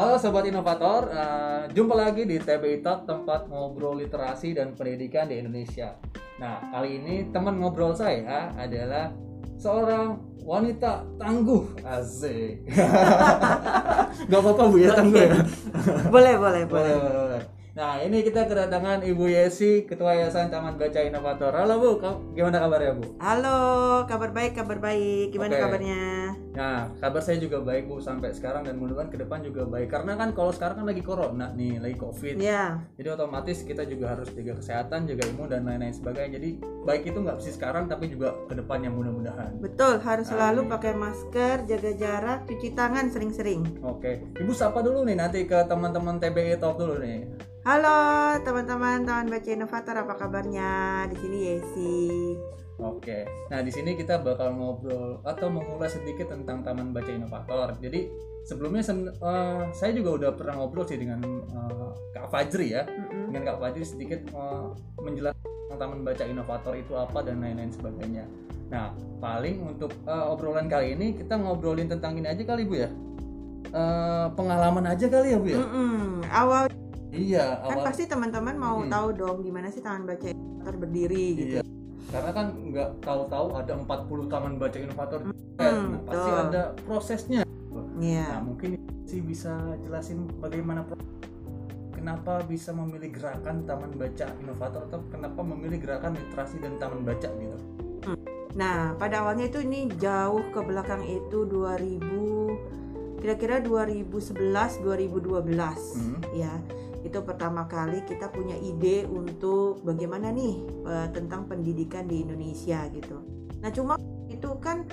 Halo Sobat Inovator, uh, jumpa lagi di TBI Talk, tempat ngobrol literasi dan pendidikan di Indonesia. Nah, kali ini teman ngobrol saya adalah seorang wanita tangguh, asik. Gak apa-apa Bu ya tangguh ya? boleh, boleh, boleh. boleh, boleh. Nah, ini kita kedatangan Ibu Yesi, Ketua Yayasan Taman Baca Inovator. Halo Bu, gimana kabarnya Bu? Halo, kabar baik, kabar baik. Gimana Oke. kabarnya? Nah, kabar saya juga baik Bu sampai sekarang dan mudah-mudahan ke depan juga baik. Karena kan kalau sekarang kan lagi corona nih, lagi covid. Ya, Jadi otomatis kita juga harus jaga kesehatan, jaga imun dan lain-lain sebagainya. Jadi baik itu nggak sih sekarang tapi juga ke depannya mudah-mudahan. betul. Harus selalu Amin. pakai masker, jaga jarak, cuci tangan sering-sering. Oke, Ibu sapa dulu nih nanti ke teman-teman TBI Talk dulu nih. Halo, teman-teman, teman baca inovator, apa kabarnya? Di sini Yesi. Oke, nah di sini kita bakal ngobrol atau mengulas sedikit tentang Taman Baca Inovator. Jadi sebelumnya eh, saya juga udah pernah ngobrol sih dengan eh, Kak Fajri ya, Mm-mm. dengan Kak Fajri sedikit eh, menjelaskan Taman Baca Inovator itu apa dan lain-lain sebagainya. Nah, paling untuk eh, obrolan kali ini kita ngobrolin tentang ini aja kali Bu ya. Eh, pengalaman aja kali ya Bu ya. Mm-mm. Awal Iya, kan awal pasti teman-teman mau Mm-mm. tahu dong gimana sih taman baca inovator berdiri gitu. Iya. Karena kan nggak tahu-tahu ada 40 taman baca inovator. Hmm, nah, pasti betul. ada prosesnya. Iya. Nah, mungkin sih bisa jelasin bagaimana kenapa bisa memilih gerakan taman baca inovator atau kenapa memilih gerakan literasi dan taman baca gitu. Nah, pada awalnya itu ini jauh ke belakang itu 2000 kira-kira 2011 2012 Hmm. ya. Itu pertama kali kita punya ide untuk bagaimana nih eh, tentang pendidikan di Indonesia gitu. Nah, cuma itu kan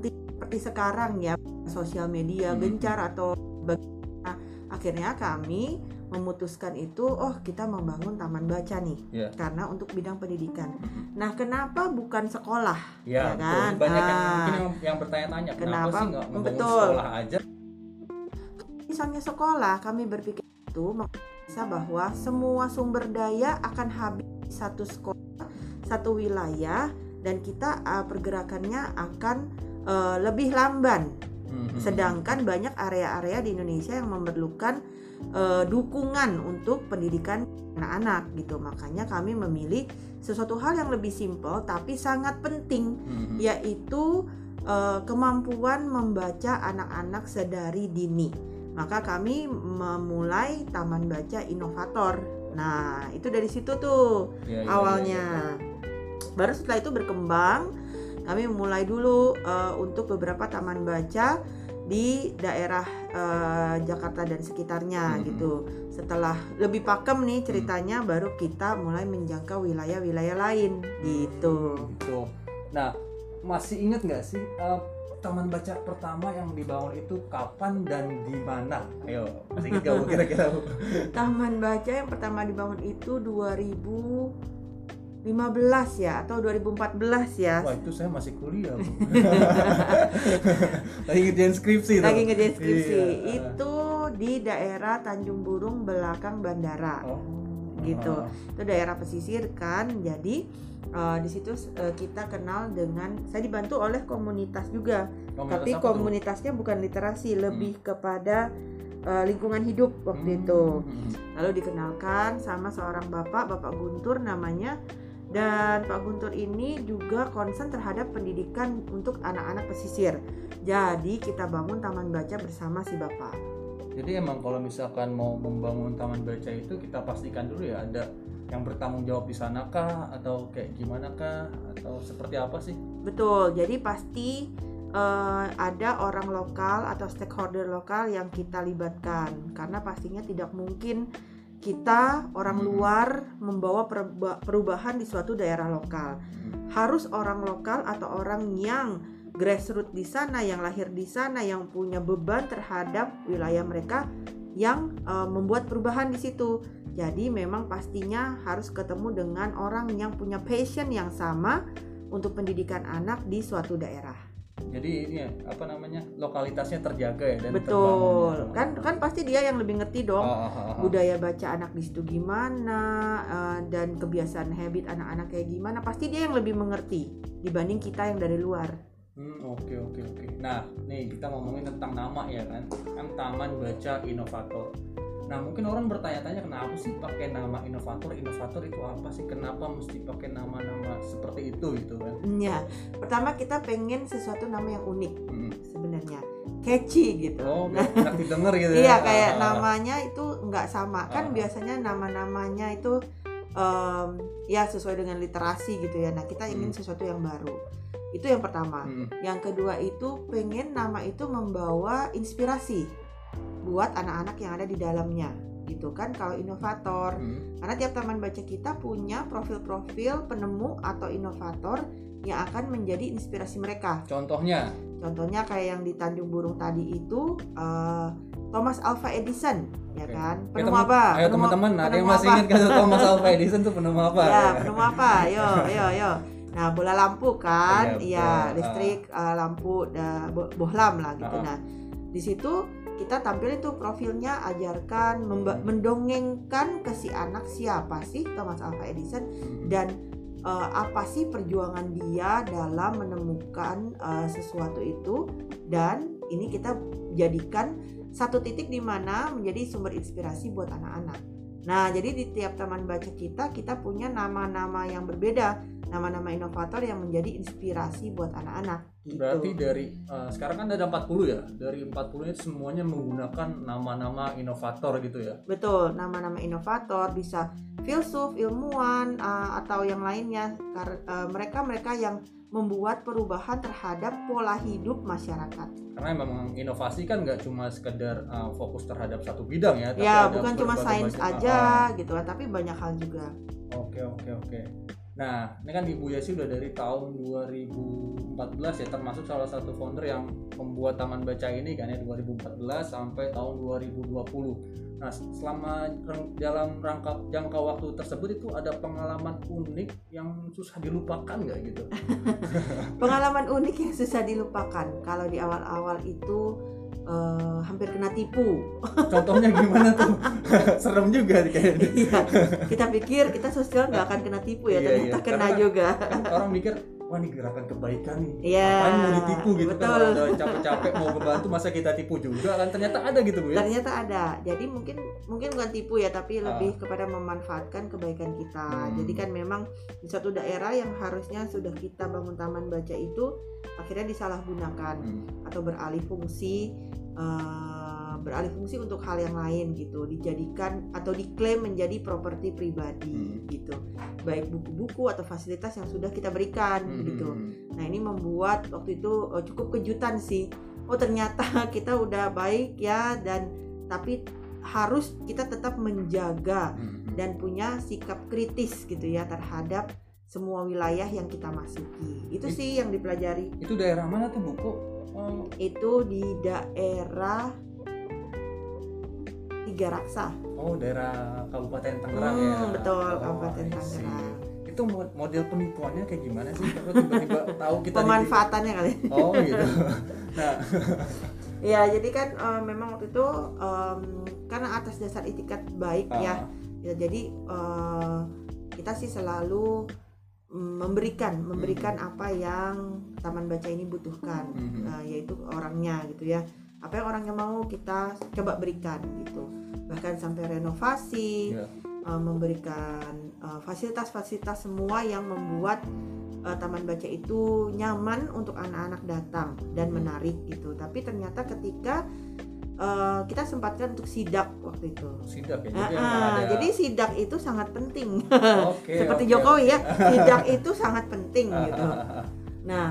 tidak seperti sekarang ya sosial media Hmm. gencar atau bagaimana. Akhirnya kami memutuskan itu oh kita membangun taman baca nih Iya. karena untuk bidang pendidikan. Nah, kenapa bukan sekolah? Ya, Ya betul. kan? Banyak yang Ah. mungkin yang, yang bertanya-tanya kenapa, Kenapa? sih nggak membangun Betul. sekolah aja? Misalnya sekolah, kami berpikir itu bisa bahwa semua sumber daya akan habis di satu sekolah, satu wilayah, dan kita uh, pergerakannya akan uh, lebih lamban. Mhm. Sedangkan banyak area-area di Indonesia yang memerlukan uh, dukungan untuk pendidikan anak-anak gitu. Makanya kami memilih sesuatu hal yang lebih simpel tapi sangat penting Mhm. yaitu eh, kemampuan membaca anak-anak sedari dini. Maka kami memulai Taman Baca Inovator. Nah, itu dari situ tuh Ya, ya, ya, awalnya. Baru setelah itu berkembang, kami mulai dulu eh, untuk beberapa taman baca di daerah eh, Jakarta dan sekitarnya Mhm. gitu. Setelah lebih pakem nih ceritanya, baru kita mulai menjangkau wilayah-wilayah lain gitu. Gitu. Nah, masih ingat nggak sih eh, taman baca pertama yang dibangun itu kapan dan di mana? Ayo, masih ingat Bu kira-kira? Taman baca yang pertama dibangun itu 2015 ya atau 2014 ya. Wah itu saya masih kuliah. Lagi ngerjain skripsi. Lagi ngerjain skripsi. Iya. Itu di daerah Tanjung Burung belakang bandara. Oh. Gitu. Ah. Itu daerah pesisir kan. Jadi eh, di situ eh, kita kenal dengan saya dibantu oleh komunitas juga. Komunitas Tapi komunitasnya bukan literasi, lebih kepada eh, lingkungan hidup waktu Hmm. itu. Hmm. lalu dikenalkan sama seorang bapak bapak Guntur namanya dan Pak Guntur ini juga concern terhadap pendidikan untuk anak-anak pesisir jadi kita bangun taman baca bersama si bapak Jadi emang kalau misalkan mau membangun taman baca itu kita pastikan dulu ya ada yang bertanggung jawab di sana kah atau kayak gimana kah atau seperti apa sih? betul jadi pasti eh, ada orang lokal atau stakeholder lokal yang kita libatkan karena pastinya tidak mungkin kita orang Hmm. luar membawa perubahan di suatu daerah lokal harus orang lokal atau orang yang grassroots di sana, yang lahir di sana, yang punya beban terhadap wilayah mereka, yang eh, membuat perubahan di situ. Jadi memang pastinya harus ketemu dengan orang yang punya passion yang sama untuk pendidikan anak di suatu daerah. Jadi ini ya, apa namanya lokalitasnya terjaga ya dan Betul, terbangun. kan kan pasti dia yang lebih ngerti dong Ah, ah, ah, ah. budaya baca anak di situ gimana eh, dan kebiasaan habit anak-anak kayak gimana. Pasti dia yang lebih mengerti dibanding kita yang dari luar. Hmm, oke oke oke. Nah, nih kita ngomongin tentang nama ya kan. Kan Taman Baca Inovator. Nah, mungkin orang bertanya-tanya kenapa sih pakai nama inovator? Inovator itu apa sih? Kenapa mesti pakai nama-nama seperti itu gitu kan? Ya, pertama kita pengen sesuatu nama yang unik Hmm. sebenarnya, catchy gitu. Oh, enak didengar gitu ya. Iya kayak Ah, namanya itu nggak sama kan Ah. biasanya nama-namanya itu em, ya sesuai dengan literasi gitu ya. Nah kita ingin Hmm. sesuatu yang baru. Itu yang pertama. hmm. Yang kedua itu pengen nama itu membawa inspirasi buat anak-anak yang ada di dalamnya gitu kan kalau inovator Hmm. karena tiap taman baca kita punya profil-profil penemu atau inovator yang akan menjadi inspirasi mereka Contohnya, Contohnya kayak yang di Tanjung Burung tadi itu eh, Thomas Alva Edison, ya Oke. kan? Penemu teman- apa? Ayo teman-teman, ada yang masih ingat kan Thomas Alva Edison tuh penemu apa? Ya, penemu apa? Yo, yo, yo. Nah, bola lampu kan? Iya, betul. listrik, eh, lampu, bo- bohlam lah gitu. Ah. Nah, di situ kita tampilin tuh profilnya, ajarkan, memba- mendongengkan ke si anak siapa sih Thomas Alva Edison Hmm. dan eh, apa sih perjuangan dia dalam menemukan eh, sesuatu itu dan ini kita jadikan satu titik di mana menjadi sumber inspirasi buat anak-anak. Nah, jadi di tiap taman baca kita kita punya nama-nama yang berbeda, nama-nama inovator yang menjadi inspirasi buat anak-anak. Gitu. Berarti dari eh, sekarang kan ada 40 ya. Dari 40 itu semuanya menggunakan nama-nama inovator gitu ya. Betul, nama-nama inovator bisa filsuf, ilmuwan, eh, atau yang lainnya. Eh, Mereka-mereka yang membuat perubahan terhadap pola hidup masyarakat. Karena memang inovasi kan nggak cuma sekedar eh, fokus terhadap satu bidang ya. tapi ya, bukan cuma sains aja Ah, gitu kan, tapi banyak hal juga. ah. Oke oke oke. Nah, ini kan Ibu Yasi udah dari tahun 2014 ya, termasuk salah satu founder yang membuat Taman Baca ini kan ya 2014 sampai tahun 2020. Nah, selama dalam rangka jangka waktu tersebut itu ada pengalaman unik yang susah dilupakan nggak gitu? Pengalaman unik yang susah dilupakan kalau di awal-awal itu eh, hampir kena tipu. Contohnya gimana tuh? Serem juga kayaknya. Iya, kita pikir kita sosial nggak akan kena tipu ya, Iya, ternyata iya. kena Karena- juga. Kan orang mikir, wah ini gerakan kebaikan nih. Iya, Ngapain mau ditipu gitu kan? betul. Orang udah capek-capek mau membantu masa kita tipu juga kan? Ternyata ada gitu bu ya? Ternyata ada. Jadi mungkin mungkin bukan tipu ya, tapi Ah. lebih kepada memanfaatkan kebaikan kita. Hmm. Jadi kan memang di suatu daerah yang harusnya sudah kita bangun taman baca itu akhirnya disalahgunakan Hmm. atau beralih fungsi eh, beralih fungsi untuk hal yang lain gitu, dijadikan atau diklaim menjadi properti pribadi Hmm. gitu. Baik buku-buku atau fasilitas yang sudah kita berikan Hmm. gitu. Nah ini membuat waktu itu eh, cukup kejutan sih. Oh ternyata kita udah baik ya dan tapi harus kita tetap menjaga Hmm. dan punya sikap kritis gitu ya terhadap semua wilayah yang kita masuki. Itu It- sih yang dipelajari. Itu daerah mana tuh buku? Oh, Itu di daerah Tiga Raksa. oh daerah Kabupaten Tangerang Hmm, ya. betul, Oh, Kabupaten. Tangerang. Itu mo- model penipuannya kayak gimana sih? Tiba-tiba tahu kita di- Pemanfaatannya kali. Oh gitu. Nah, Ya jadi kan eh, memang waktu itu em, karena atas dasar itikat baik ya ah, Ya, jadi eh, kita sih selalu memberikan memberikan apa yang taman baca ini butuhkan Mhm. eh, yaitu orangnya gitu ya apa yang orangnya mau kita coba berikan gitu bahkan sampai renovasi Iya. eh, memberikan eh, fasilitas-fasilitas semua yang membuat eh, taman baca itu nyaman untuk anak-anak datang dan Hmm. menarik gitu tapi ternyata ketika eh, kita sempatkan untuk sidak waktu itu sidak ya. Jadi, emang ada... jadi sidak itu sangat penting. Oke, Seperti oke, Jokowi ya, sidak itu sangat penting gitu. ah, ah, ah. Nah,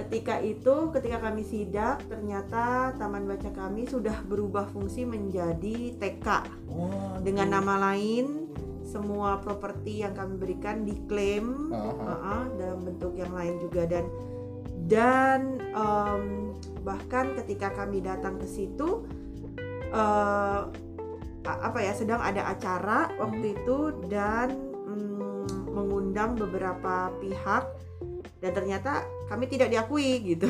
ketika itu, ketika kami sidak, ternyata taman baca kami sudah berubah fungsi menjadi TK Waduh. dengan nama lain. Semua properti yang kami berikan diklaim Ah, ah. ah, ah, dalam bentuk yang lain juga dan dan em, bahkan ketika kami datang ke situ a- apa ya sedang ada acara waktu itu dan mm, mengundang beberapa pihak dan ternyata kami tidak diakui gitu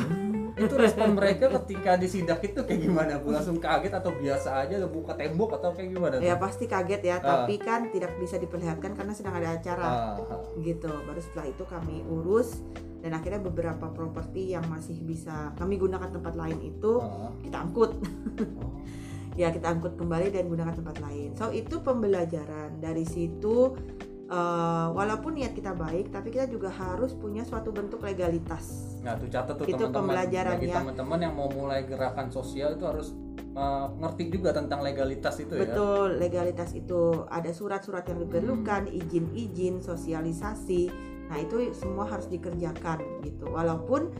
itu respon mereka ketika disidak itu kayak gimana bu langsung kaget atau biasa aja buka tembok atau kayak gimana tuh? ya pasti kaget ya Ah. tapi kan tidak bisa diperlihatkan karena sedang ada acara ah. gitu baru setelah itu kami urus dan akhirnya beberapa properti yang masih bisa kami gunakan tempat lain itu kita angkut oh. ya kita angkut kembali dan gunakan tempat lain so itu pembelajaran dari situ eh, walaupun niat kita baik tapi kita juga harus punya suatu bentuk legalitas Nah, tuh catat tuh Itu teman-teman. Bagi ya. teman-teman yang mau mulai gerakan sosial itu harus uh, ngerti juga tentang legalitas itu ya. betul legalitas itu ada surat-surat yang diperlukan izin-izin sosialisasi nah itu semua harus dikerjakan gitu. Walaupun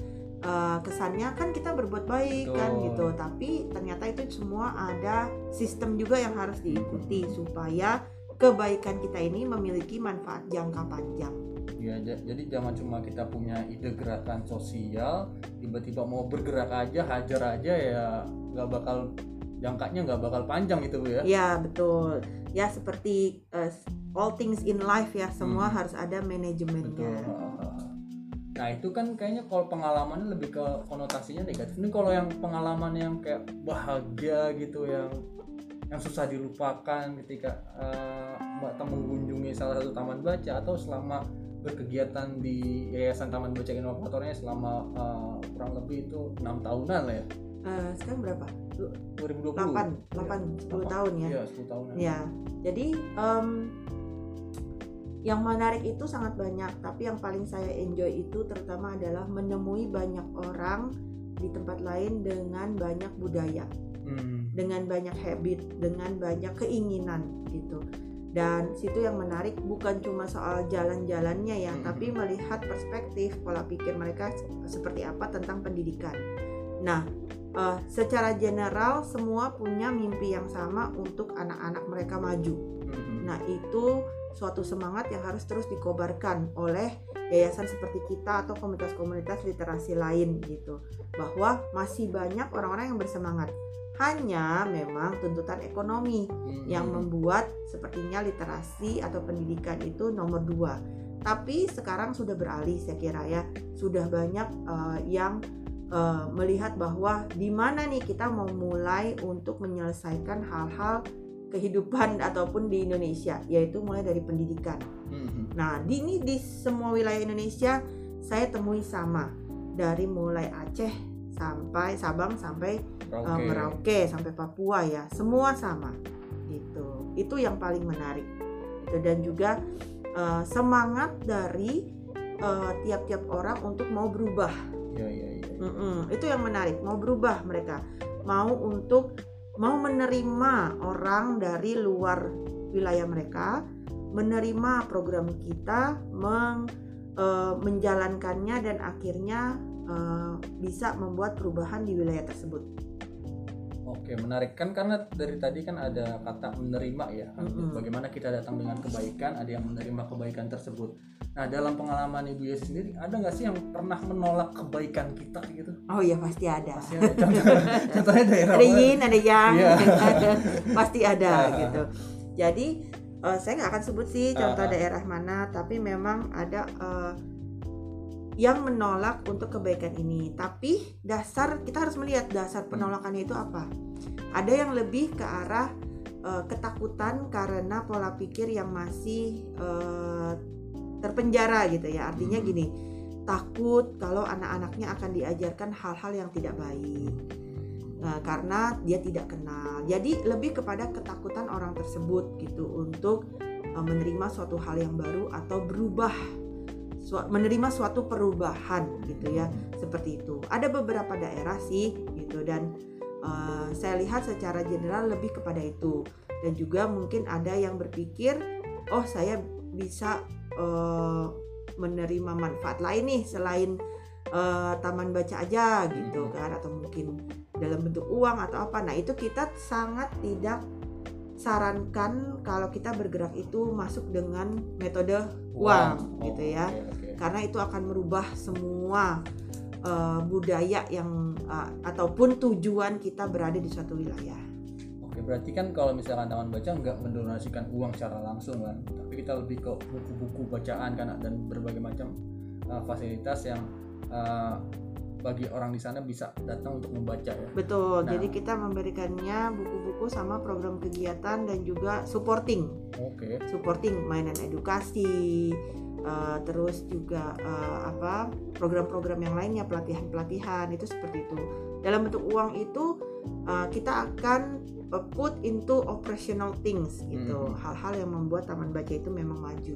eh, kesannya kan kita berbuat baik kan Betul. gitu. Tapi ternyata itu semua ada sistem juga yang harus diikuti supaya kebaikan kita ini memiliki manfaat jangka panjang. Ya, ja- jadi jangan cuma kita punya ide gerakan sosial, tiba-tiba mau bergerak aja, hajar aja ya nggak bakal jangkanya nggak bakal panjang gitu Bu ya. ya betul ya seperti eh, all things in life ya semua Hmm. harus ada manajemennya Betul. Nah itu kan kayaknya kalau pengalamannya lebih ke konotasinya negatif. Ini kalau yang pengalaman yang kayak bahagia gitu yang yang susah dilupakan ketika eh, Mbak mengunjungi salah satu taman baca atau selama berkegiatan di Yayasan Taman Baca Inovatornya selama eh, kurang lebih itu enam tahunan lah ya. Eh, sekarang berapa 2020. 8 Iya, 8 10 Delapan. tahun ya Iya 10 tahunan. Ya, jadi em, yang menarik itu sangat banyak, tapi yang paling saya enjoy itu terutama adalah menemui banyak orang di tempat lain dengan banyak budaya, Hmm. dengan banyak habit, dengan banyak keinginan gitu. Dan situ yang menarik bukan cuma soal jalan-jalannya ya, Hmm. tapi melihat perspektif pola pikir mereka seperti apa tentang pendidikan. Nah, eh, secara general semua punya mimpi yang sama untuk anak-anak mereka maju. Hmm. Nah, itu suatu semangat yang harus terus dikobarkan oleh yayasan seperti kita atau komunitas-komunitas literasi lain gitu. Bahwa masih banyak orang-orang yang bersemangat. Hanya memang tuntutan ekonomi Hmm. yang membuat sepertinya literasi atau pendidikan itu nomor dua. Tapi sekarang sudah beralih saya kira ya, sudah banyak eh, yang eh, melihat bahwa di mana nih kita mau mulai untuk menyelesaikan hal-hal kehidupan ataupun di Indonesia, yaitu mulai dari pendidikan. Hmm. Nah, di ini di semua wilayah Indonesia saya temui sama dari mulai Aceh sampai Sabang sampai uh, Merauke. Merauke sampai Papua ya semua sama gitu itu yang paling menarik gitu. dan juga uh, semangat dari uh, tiap-tiap orang untuk mau berubah Iya iya Mm-mm, itu yang menarik. Mau berubah mereka. Mau untuk mau menerima orang dari luar wilayah mereka menerima program kita meng, eh, menjalankannya dan akhirnya eh, bisa membuat perubahan di wilayah tersebut Oke, menarik kan karena dari tadi kan ada kata menerima ya. kan? Mm-mm. Bagaimana kita datang dengan kebaikan, ada yang menerima kebaikan tersebut. Nah, dalam pengalaman Ibu Yesi sendiri, ada nggak sih yang pernah menolak kebaikan kita gitu? oh iya pasti ada Pasti ada contoh, contohnya daerah ada yin ada yang Iya. pasti ada Ah. gitu jadi eh, saya nggak akan sebut sih contoh Ah. daerah mana tapi memang ada eh, yang menolak untuk kebaikan ini. Tapi dasar kita harus melihat dasar penolakannya itu apa. Ada yang lebih ke arah eh, ketakutan karena pola pikir yang masih eh, terpenjara gitu ya. Artinya Hmm. gini takut kalau anak-anaknya akan diajarkan hal-hal yang tidak baik. Nah, karena dia tidak kenal. Jadi lebih kepada ketakutan orang tersebut gitu untuk uh, menerima suatu hal yang baru atau berubah menerima suatu perubahan gitu ya seperti itu. Ada beberapa daerah sih gitu dan uh, saya lihat secara general lebih kepada itu dan juga mungkin ada yang berpikir oh saya bisa uh, menerima manfaat lain nih selain uh, taman baca aja gitu Hmm. kan atau mungkin dalam bentuk uang atau apa. Nah, itu kita sangat tidak sarankan kalau kita bergerak itu masuk dengan metode uang, Oh, gitu ya. oke, oke. Karena itu akan merubah semua uh, budaya yang uh, ataupun tujuan kita berada di suatu wilayah. Oke, berarti kan kalau misalkan taman baca nggak mendonasikan uang secara langsung kan, tapi kita lebih ke buku-buku bacaan kan dan berbagai macam uh, fasilitas yang uh, bagi orang di sana bisa datang untuk membaca ya. Betul. Nah. Jadi kita memberikannya buku-buku sama program kegiatan dan juga supporting, Oke. supporting mainan edukasi, eh, terus juga eh, apa program-program yang lainnya pelatihan-pelatihan itu seperti itu. Dalam bentuk uang itu eh, kita akan put into operational things gitu, Mhm. hal-hal yang membuat taman baca itu memang maju.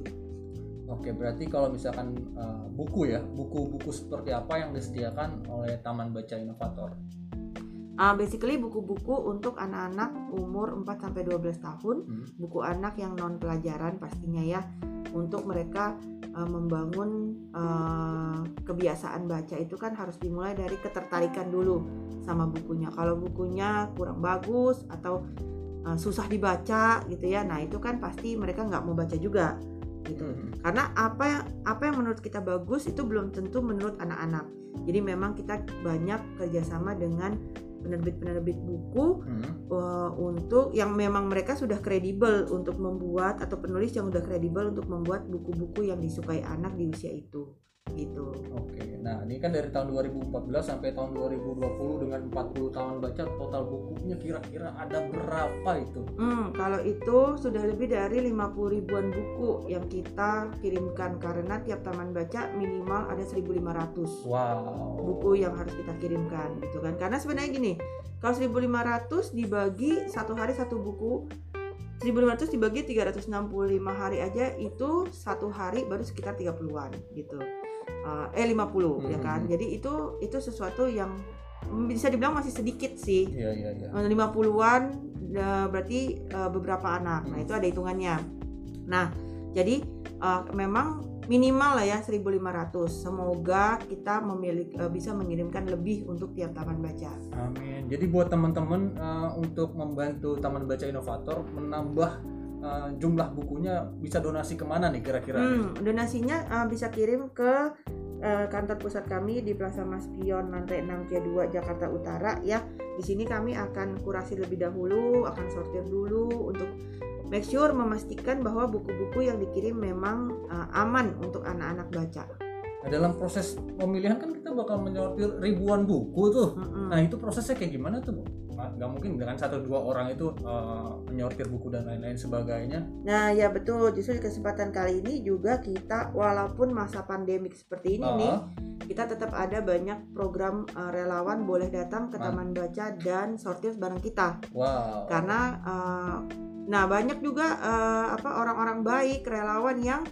Oke, berarti kalau misalkan uh, buku ya, buku-buku seperti apa yang disediakan oleh Taman Baca Inovator? Ah, basically buku-buku untuk anak-anak umur 4 sampai 12 tahun. Hmm. buku anak yang non pelajaran pastinya ya. Untuk mereka uh, membangun uh, kebiasaan baca itu kan harus dimulai dari ketertarikan dulu sama bukunya. Kalau bukunya kurang bagus atau uh, susah dibaca gitu ya nah itu kan pasti mereka nggak mau baca juga gitu. Hmm. karena apa yang apa yang menurut kita bagus itu belum tentu menurut anak-anak. Jadi memang kita banyak kerjasama dengan penerbit-penerbit buku Hmm. uh, untuk yang memang mereka sudah kredibel untuk membuat atau penulis yang sudah kredibel untuk membuat buku-buku yang disukai anak di usia itu gitu. Oke, nah ini kan dari tahun 2014 sampai tahun 2020 dengan 40 tahun baca total bukunya kira-kira ada berapa itu? Hmm, kalau itu sudah lebih dari 50 ribuan buku yang kita kirimkan karena tiap taman baca minimal ada 1500 Wow. buku yang harus kita kirimkan gitu kan. Karena sebenarnya gini, kalau 1500 dibagi satu hari satu buku 1500 dibagi 365 hari aja itu satu hari baru sekitar 30-an gitu. Uh, eh 50 ya kan. Hmm. Jadi itu itu sesuatu yang bisa dibilang masih sedikit sih. Iya iya iya. 50-an eh, berarti eh, beberapa anak. Nah, Hmm. itu ada hitungannya. Nah, jadi eh, memang minimal lah ya 1500. Semoga kita memiliki eh, bisa mengirimkan lebih untuk tiap taman baca. Amin. Jadi buat teman-teman uh, untuk membantu Taman Baca Inovator menambah uh, jumlah bukunya bisa donasi ke mana nih kira-kira? Hmm, donasinya eh, bisa kirim ke eh, kantor pusat kami di Plaza Mas Pion lantai 6 Tia 2 Jakarta Utara ya. Di sini kami akan kurasi lebih dahulu, akan sortir dulu untuk make sure memastikan bahwa buku-buku yang dikirim memang eh, aman untuk anak-anak baca. Nah, dalam proses pemilihan kan kita bakal menyortir ribuan buku tuh. Mm-mm. Nah itu prosesnya kayak gimana tuh? Bu? Nggak mungkin dengan satu dua orang itu uh, menyortir buku dan lain-lain sebagainya. Nah, ya betul. Justru di kesempatan kali ini juga kita walaupun masa pandemik seperti ini nih, Ah, kita tetap ada banyak program eh, relawan boleh datang ke Man- taman baca dan sortir bareng kita. wow. karena eh, nah banyak juga eh, apa orang-orang baik relawan yang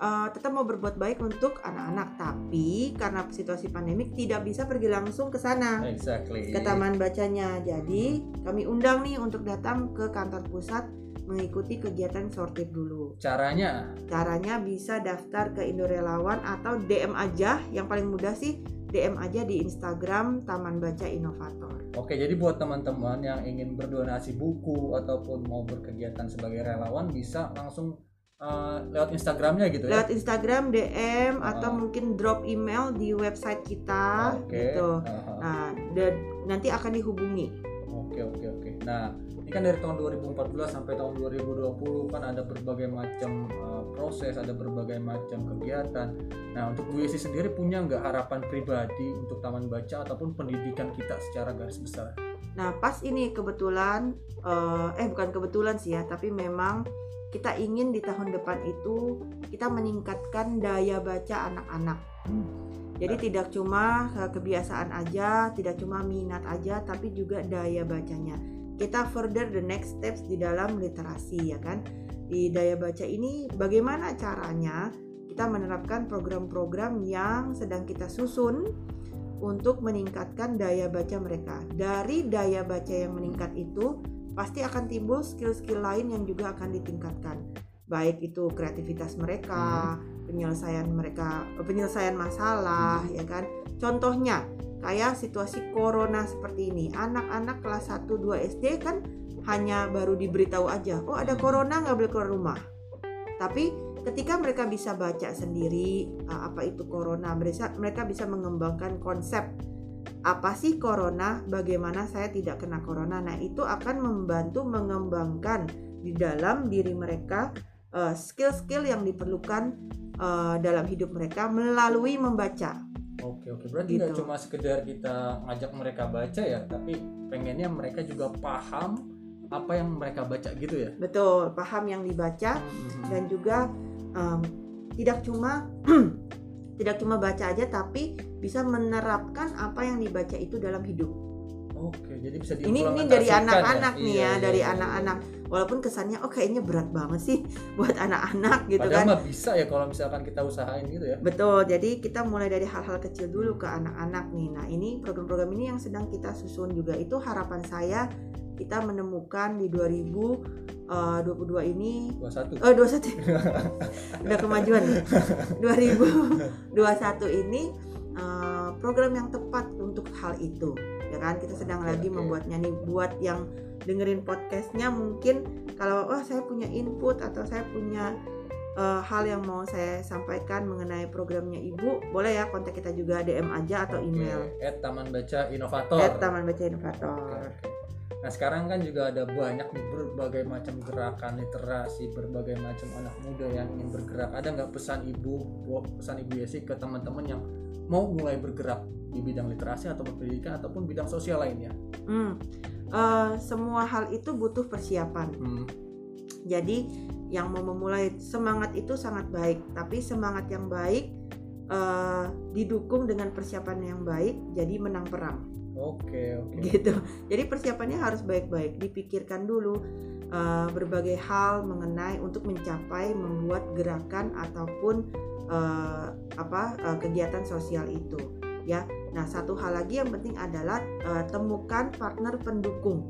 eh, tetap mau berbuat baik untuk anak-anak. Tapi karena situasi pandemik tidak bisa pergi langsung ke sana. Exactly. ke taman bacanya. Jadi kami undang nih untuk datang ke kantor pusat mengikuti kegiatan sortir dulu. Caranya? Caranya bisa daftar ke Indo Relawan atau DM aja. Yang paling mudah sih DM aja di Instagram Taman Baca Inovator Oke, jadi buat teman-teman yang ingin berdonasi buku ataupun mau berkegiatan sebagai relawan bisa langsung uh, lewat Instagramnya gitu ya. lewat Instagram DM atau Ah. mungkin drop email di website kita Oke. gitu. aha. Nah, dan nanti akan dihubungi. Oke, oke, oke. Nah, ini kan dari tahun 2014 sampai tahun 2020 kan ada berbagai macam uh, proses, ada berbagai macam kegiatan. Nah, untuk Bu Yesi sendiri punya nggak harapan pribadi untuk taman baca ataupun pendidikan kita secara garis besar? Nah, pas ini kebetulan eh, eh bukan kebetulan sih ya, tapi memang kita ingin di tahun depan itu kita meningkatkan daya baca anak-anak. Jadi Nah. tidak cuma eh, kebiasaan aja, tidak cuma minat aja, tapi juga daya bacanya. Kita further the next steps di dalam literasi ya kan. Di daya baca ini bagaimana caranya kita menerapkan program-program yang sedang kita susun untuk meningkatkan daya baca mereka. Dari daya baca yang meningkat itu pasti akan timbul skill-skill lain yang juga akan ditingkatkan. Baik itu kreativitas mereka, penyelesaian mereka, penyelesaian masalah ya kan. Contohnya kayak situasi corona seperti ini. Anak-anak kelas 1 2 SD kan hanya baru diberitahu aja, oh ada corona nggak boleh keluar rumah. Tapi ketika mereka bisa baca sendiri uh, apa itu corona, mereka mereka bisa mengembangkan konsep apa sih corona, bagaimana saya tidak kena corona. Nah, itu akan membantu mengembangkan di dalam diri mereka uh, skill-skill yang diperlukan uh, dalam hidup mereka melalui membaca. Oke oke berarti Gitu. cuma sekedar kita ngajak mereka baca ya, tapi pengennya mereka juga paham apa yang mereka baca gitu ya. betul paham yang dibaca Hmm. dan juga em, tidak cuma tidak cuma baca aja tapi bisa menerapkan apa yang dibaca itu dalam hidup Oke jadi bisa ini ini dari ya? anak-anak nih Iya, ya iya, dari iya, iya. anak-anak walaupun kesannya oh kayaknya berat banget sih buat anak-anak gitu Padahal kan mah bisa ya kalau misalkan kita usahain gitu ya. betul jadi kita mulai dari hal-hal kecil dulu ke anak-anak nih nah ini program-program ini yang sedang kita susun juga itu harapan saya kita menemukan di 2022 ini 21 oh 21 udah kemajuan 2021 ini eh, program yang tepat untuk hal itu ya kan? Kita sedang Oke, lagi oke. membuatnya nih. Buat yang dengerin podcastnya mungkin kalau oh saya punya input atau saya punya eh, hal yang mau saya sampaikan mengenai programnya ibu boleh ya kontak kita juga DM aja atau email. at Taman Baca Inovator. at Taman Baca Inovator oke. Nah sekarang kan juga ada banyak nih berbagai macam gerakan literasi, berbagai macam anak muda yang ingin bergerak. Ada nggak pesan ibu, pesan ibu Yesi ke teman-teman yang mau mulai bergerak di bidang literasi atau pendidikan ataupun bidang sosial lainnya? Hmm. Eh, semua hal itu butuh persiapan Hmm. Jadi yang mau memulai semangat itu sangat baik, tapi semangat yang baik eh, didukung dengan persiapan yang baik, jadi menang perang Oke oke. gitu. Jadi persiapannya harus baik-baik, dipikirkan dulu eh, berbagai hal mengenai untuk mencapai membuat gerakan ataupun eh, apa eh, kegiatan sosial itu, ya. Nah satu hal lagi yang penting adalah eh, temukan partner pendukung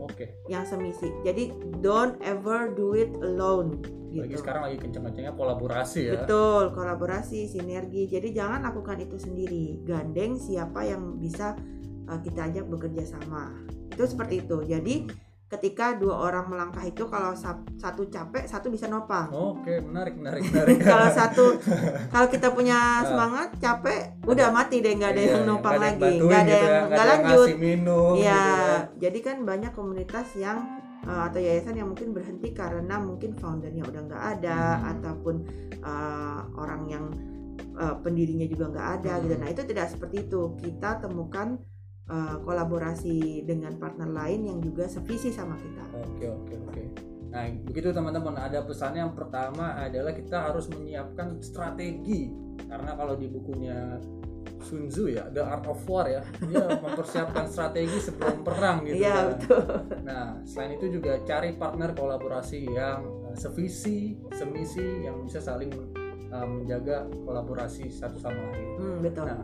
Oke. yang semisi. Jadi don't ever do it alone Lagi gitu. sekarang lagi kencang-kencangnya kolaborasi ya. Betul, kolaborasi, sinergi. Jadi jangan lakukan itu sendiri. Gandeng siapa yang bisa uh, kita ajak bekerja sama. Itu seperti itu. Jadi ketika dua orang melangkah itu kalau sa- satu capek, satu bisa nopang. Oke menarik menarik menarik. kalau satu kalau kita punya semangat, capek, udah mati deh nggak ada Iya, yang nopang nggak lagi, nggak ada gitu ya, yang nggak nggak ada yang lanjut. ngasih minum. Iya, gitu ya. jadi kan banyak komunitas yang uh, atau yayasan yang mungkin berhenti karena mungkin foundernya udah nggak ada Hmm. ataupun uh, orang yang uh, pendirinya juga nggak ada Hmm. gitu. Nah itu tidak seperti itu. Kita temukan uh, kolaborasi dengan partner lain yang juga sevisi sama kita. Oke oke oke. Nah begitu teman-teman ada pesannya yang pertama adalah kita harus menyiapkan strategi karena kalau di bukunya Sun Tzu ya The Art of War ya dia mempersiapkan strategi sebelum perang gitu Iya kan. betul. Nah selain itu juga cari partner kolaborasi yang uh, sevisi semisi yang bisa saling uh, menjaga kolaborasi satu sama lain. Hmm, betul. Nah,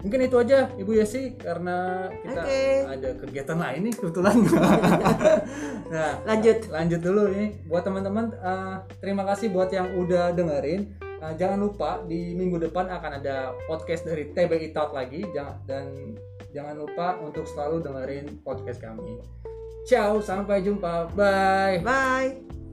mungkin itu aja Ibu Yesi karena kita Oke. ada kegiatan lain nih kebetulan. nah, Lanjut. lanjut dulu nih buat teman-teman eh, terima kasih buat yang udah dengerin. Eh, jangan lupa di minggu depan akan ada podcast dari TBI Talk lagi jangan dan jangan lupa untuk selalu dengerin podcast kami. Ciao, sampai jumpa. Bye. Bye.